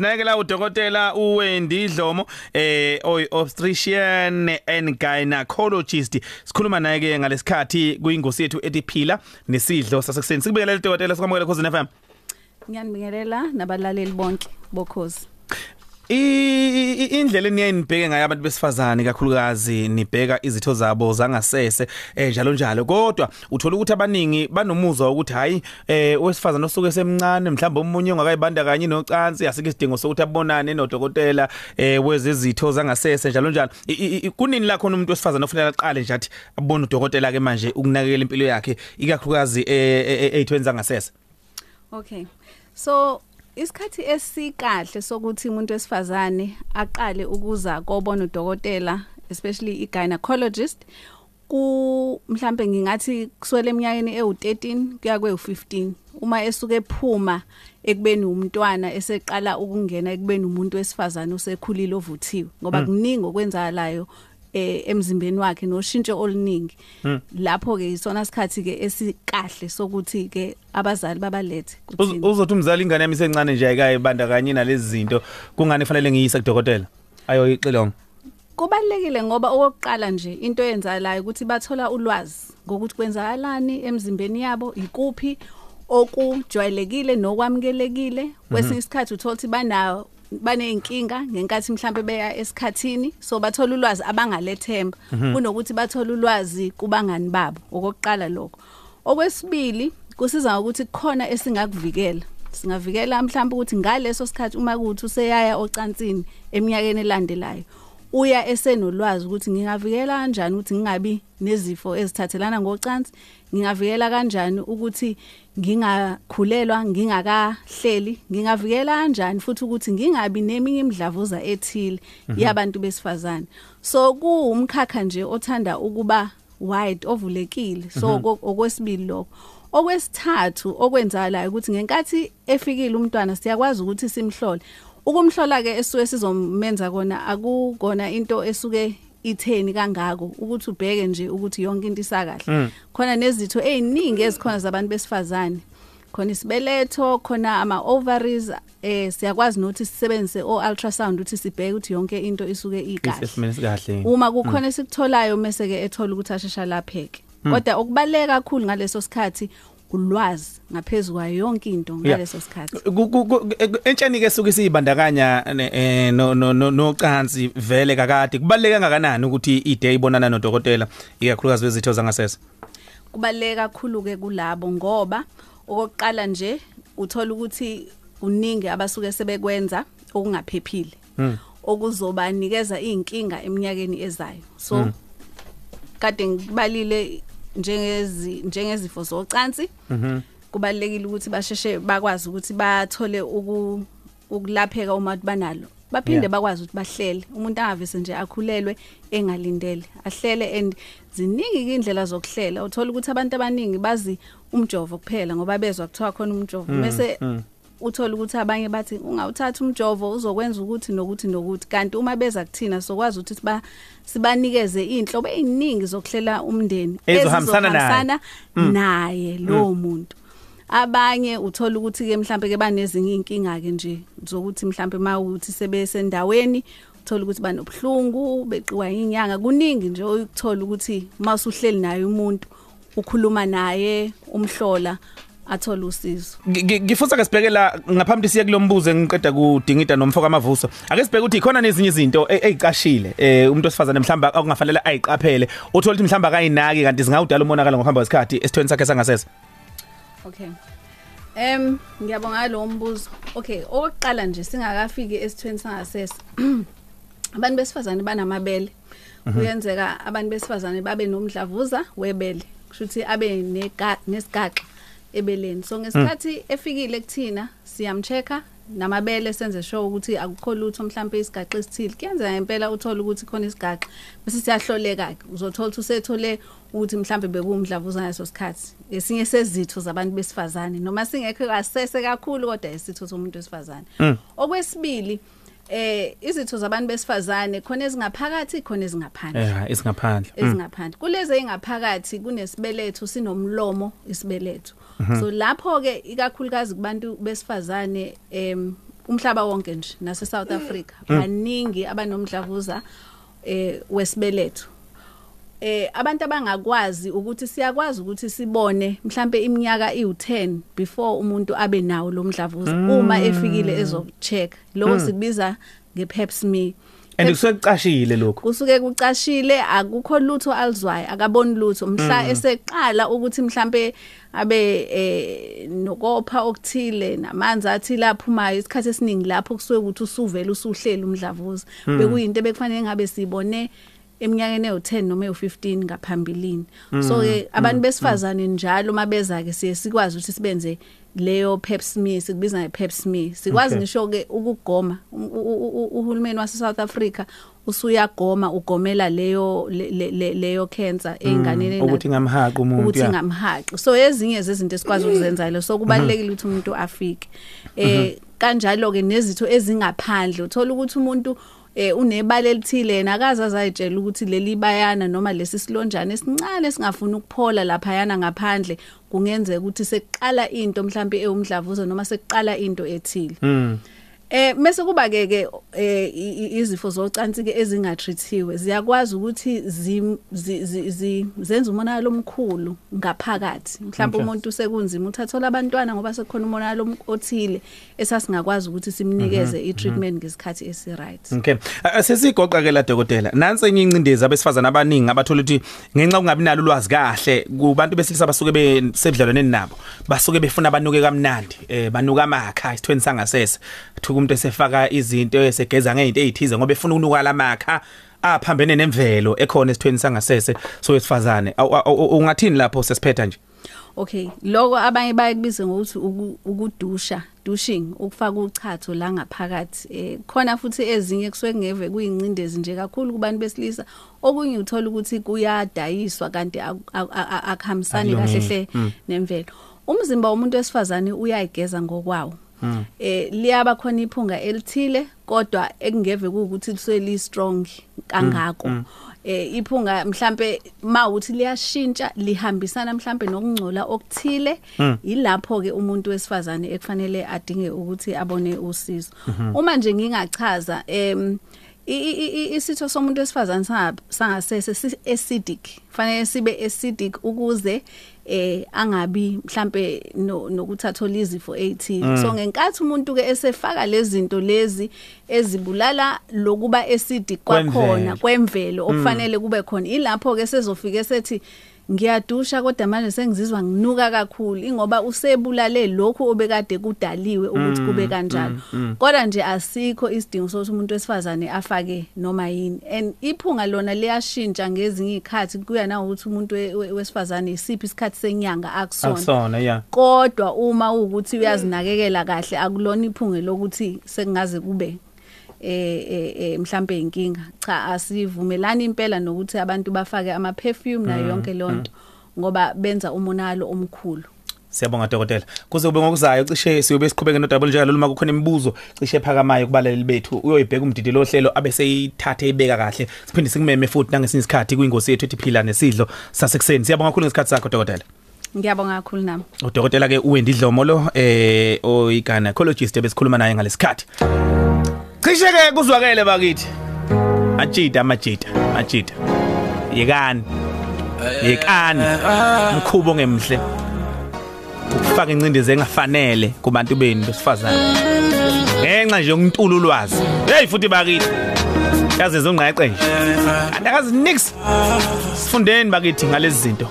Sinakela udokotela uWendi Dlomo eh obstetrician and gynecologist. Sikhuluma naye ke ngalesikhathi kuyingosi yethu etiphila nesidlo sasekuseni. Sikubekele udokotela sikamukele cause FM. Ngiyanibingelela nabalaleli bonke bokhozi. Indlela eniyayinibheke ngayo abantu besifazane kakhulukazi nibheka izitho zabo zangasese eh njalo njalo. Kodwa uthola ukuthi abaningi banomuzwa ukuthi hayi eh owesifazane osuke semncane mhlawumbe umunye ongakayibandakanye nocansi asike isidingo sokuthi abonane nodokotela eh wezezitho zangasese njalo njalo. Kunini la khona umuntu wesifazane ofanele aqale nje athi abone udokotela ke manje ukunakekela impilo yakhe ikakhulukazi ezithweni zangasese? Okay. So isikhathi esikahle sokuthi umuntu wesifazane aqale ukuza kobona udokotela especially igynecologist ku mhlambe ngingathi kuswele eminyakeni ewu13 kuya kwe15 uma esuke ephuma ekubeni umntwana eseqala ukungena ekubeni umuntu wesifazane osekhulile ovuthiwe ngoba kuningi okwenzakalayo eh emzimbeni wakhe noshintsho oluningi. Lapho ke isona sikhathi ke esikahle sokuthi ke abazali babalethe uzothi umzali ingane yami isencane nje ayikayibandakanye nalezi zinto kungani kufanele ngiyise kudokotela? Ayo ixilongo. Kubalekile ngoba okokuqala nje into eyenzalayo ukuthi bathola ulwazi ngokuthi kwenzakalani emzimbeni yabo ikuphi okujwayelekile nokwamukelekile. Kwesinye isikhathi uthola ukuthi banawo baneyinkinga ngenkathi mhlambe beya esikhathini. So bathola ulwazi abangalethemba. Kunokuthi bathola ulwazi kubangani babo okokuqala lokho. Okwesibili kusiza ukuthi kukhona esingakuvikela. Singavikela mhlawumbe ukuthi ngaleso sikhathi uma kuthi useyaya ocansini eminyakeni elandelayo uya esenolwazi ukuthi ngingavikela kanjani ukuthi ngingabi nezifo ezithathelana ngocansi. Ngingavikela kanjani ukuthi ngingakhulelwa ngingakahleli? Ngingavikela kanjani futhi ukuthi ngingabi neminye imidlavuza ethile yabantu besifazane? So kuumkhakha nje othanda ukuba wide ovulekile. So okwesibili lokho. Okwesithathu okwenzakalayo ukuthi ngenkathi efikile umntwana siyakwazi ukuthi simhlole. Ukumhlola ke esuke sizomenza kona akukona into esuke itheni kangako ukuthi ubheke nje ukuthi yonke into isakahle. Khona nezitho eziningi ezikhona zabantu besifazane. Khona isibeletho khona ama ovaries eh siyakwazi nokuthi sisebenzise o ultrasound ukuthi sibheke ukuthi yonke into isuke ikahle. Uma kukhona esikutholayo mase ke ethola ukuthi ashesha lapheke kodwa okubaleka kakhulu ngaleso sikhathi ulwazi ngaphezulu kwayo yonke into ngaleso sikhathi. Entsheni ke suke siyibandakanya no no no cansi vele kakade. Kubaleka kangakanani ukuthi ide ibonana nodokotela ikakhulukazi wezitho zangasese? Kubaleka kakhulu ke kulabo ngoba okokuqala nje uthola ukuthi uningi abasuke sebekwenza okungaphephile okuzobanikeza izinkinga eminyakeni ezayo. So kade ngibalile njengezi njengezifo zocansi. Kubalekile ukuthi basheshe bakwazi ukuthi bathole ukulapheka uma banalo. Baphinde bakwazi ukuthi bahlele. Umuntu angavese nje akhulelwe engalindele. Ahlele and ziningi indlela zokuhlela. Uthola ukuthi abantu abaningi bazi umjovo kuphela ngoba bezwa kuthiwa khona umjovo. Bese uthola ukuthi abanye bathi ungawuthatha umjovo uzokwenza ukuthi nokuthi nokuthi. Kanti uma beza kuthina sokwazi ukuthi siba sibanikeze inhlobo eziningi zokuhlela umndeni ezizohambisana naye lo muntu. Abanye uthola ukuthi ke mhlambe ke banezinye inkinga ke nje zokuthi mhlambe mawuthi sebesendaweni uthola ukuthi banobuhlungu beqiwa inyanga kuningi nje ukuthola ukuthi masuhleli naye umuntu ukhuluma naye umhlola athola usizo ngifusa ke sibhekela ngaphambi siye kulombuzo engiqeda kudingida nomfoko amavuso ake sibheke ukuthi ikhona nezinye izinto eziqashile eh umuntu osifazane mhlamba akungafanele ayiqaphele uthola ukuthi mhlamba akayinaki kanti zingawudala umonakalo ngokuhamba kwesikhathi esithweni sakhe sangasese Okay. Em ngiyabonga lo mbuzo. Okay, oqala nje singakafiki esithweni sangasese. Abantu besifazane banamabele. Kuyenzeka abantu besifazane babe nomdlavuza webele. Kusho ukuthi abe nesigaxa ebeleni. So ngesikhathi efikile kuthina siyamchecka namabele senze sure ukuthi akukho lutho mhlawumbe isigaxa esithile. Kuyenzeka impela uthola ukuthi khona isigaxa bese siyahloleka ke uzothola ukuthi usethole ukuthi mhlawumbe bekumdlavuza ngaso sikhathi. Esinye sezitho zabantu besifazane noma singekho kasese kakhulu kodwa isitho somuntu wesifazane. Okwesibili eh izitho zabantu besifazane khona ezingaphakathi khona ezingaphandle. Eh ezingaphandle. Ezingaphandle. Kulezi engaphakathi kunesibeletho sinomlomo isibeletho so lapho ke ikakhulukazi kubantu besifazane em umhlaba wonke nje nase South Africa baningi abanomdlavuza eh wesibeletho. Eh abantu abangakwazi ukuthi siyakwazi ukuthi sibone mhlambe iminyaka iu10 before umuntu abe nawo lo mdlavuza uma efikile ezocheck. Lokho sikubiza ngepap smear. And kusuke kucashile lokho kusuke kucashile akukho lutho alizwayo akaboni lutho. Mhla eseqala ukuthi mhlambe abe eh nokopha okuthile namanzi athile aphumayo isikhathi esiningi lapho kusuke ukuthi usuvela usuhlela umdlavuza. Bekuyinto bekufanele ngabe sibone eminyakeni ewu10 noma ewu15 ngaphambilini. So ke abantu besifazane njalo mabeza ke siye sikwazi ukuthi sibenze leyo pap smear sikubiza nge pap smear sikwazi Okay. ngisho ke ukugoma U- u- u- uhulumeni wase South Africa usuyagoma ugomela leyo le- le- le- leyo cancer einganeni na- ukuthi ngamhaqa umuntu ukuthi ya. ngamhaqi so ezinye zezinto esikwazi ukuzenza lo so kubalekile ukuthi umuntu afike. Eh kanjalo ke nezitho ezingaphandle uthola ukuthi umuntu eh unebala elithile yena akaza azayitshela ukuthi leli bayana noma lesi silonjana esincane esingafuni ukuphola lapha yana ngaphandle kungenzeka ukuthi seqala into mhlawumbe ewumdlavuza noma seqala into ethile Mm. Eh mase kuba ke ke eh izifo zocansi ke ezingatreathiwe ziyakwazi ukuthi zenze umonakalo omkhulu ngaphakathi mhlawumbe umuntu sekunzima uthathola abantwana ngoba sekukhona umonakalo othile esasingakwazi ukuthi simnikeze i-treatment ngesikhathi esiright Okay. Sesigoqa ke la dokotela. Nansi enye incindezi abesifazana abaningi abathola ukuthi ngenxa ungabi nalo ulwazi kahle kubantu besilisa basuke besebudlalwaneni nabo. Basuke befuna abanuke kamnandi. Eh banuka amakha isithweni sangasese. Thuka umuntu esefaka izinto esegeza ngezinto ezithize ngoba efuna ukunuka lamakha aphambene nemvelo ekhona esithweni sangasese so wesifazane. Awu- awu- Ungathini lapho sesiphetha nje? Okay lokho abanye bayakubiza ngokuthi uku- ukudusha dushing ukufaka uchatho la ngaphakathi. Eh khona futhi ezinye kusuke ngeve kuyincindezi nje kakhulu kubantu besilisa. Okunye uthola ukuthi kuyadayiswa kanti aku- aku- aku- akuhambisani kahle hle nemvelo. Umzimba womuntu wesifazane uyayigeza ngokwawo. Eh liyaba khona iphunga elithile kodwa ekungeve ukuthi lisuke li strong kangako eh iphunga mhlambe mawuthi liyashintsha lihambisana mhlambe nokungcola okuthile. Ilapho ke umuntu wesifazane ekufanele adinge ukuthi abone usizo. Uma nje ngingachaza em isitho somuntu wesifazane sanga- sangasese acidic fanele sibe acidic ukuze eh angabi mhlambe no- nokuthathola izifo ezithile so ngenkathi umuntu ke esefaka lezi zinto lezi ezibulala lokuba acidic kwakhona Kwemvelo. kwemvelo okufanele kube khona ilapho ke sezofike sethi ngiyadusha kodwa manje sengizizwa nginuka kakhulu ingoba usebulale lokhu obekade kudaliwe ukuthi kube kanjalo. kodwa nje asikho isidingo sokuthi umuntu wesifazane afake noma yini. And iphunga lona liyashintsha ngezinye izikhathi kuya na ukuthi umuntu we- we- wesifazane isiphi isikhathi senyanga akusona. Akusona ya. kodwa uma ukuthi uyazinakekela kahle akulona iphunge lokuthi sekungaze kube eh eh, eh mhlambe inkinga cha asivumelani impela nokuthi abantu bafake ama perfume nayo yonke lonto ngoba benza umonalo omkhulu Siyabonga dokotela. Kuze kube ngokuzayo cishe siyobe siqhubeke no double njalo uma kukhona imibuzo cishe ephakamayo kubalaleli bethu uyoyibheka umdidi lo hlelo abese yithathe ibeka kahle. Siphinde sikumeme futhi nangesinye isikhathi kuyingosi yethu ethi phila nesidlo sasekuseni. Siyabonga kakhulu ngesikhathi sakho dokotela. ngiyabonga kakhulu nami Udokotela ke uWendi Dlomolo eh oyi gynecologist ebesikhuluma naye ngalesikhathi. Cishe ke kuzwakele bakithi. Ajida amajida, ajida. Yekani. Yekani. Mkhubo ngemhle. ukufaka incindezi engafanele kubantu benu besifazane ngenxa nje yokuntula ulwazi hey futhi bakithi yaze zongqeqe nje andakazi nix sifundeni bakithi ngalezi zinto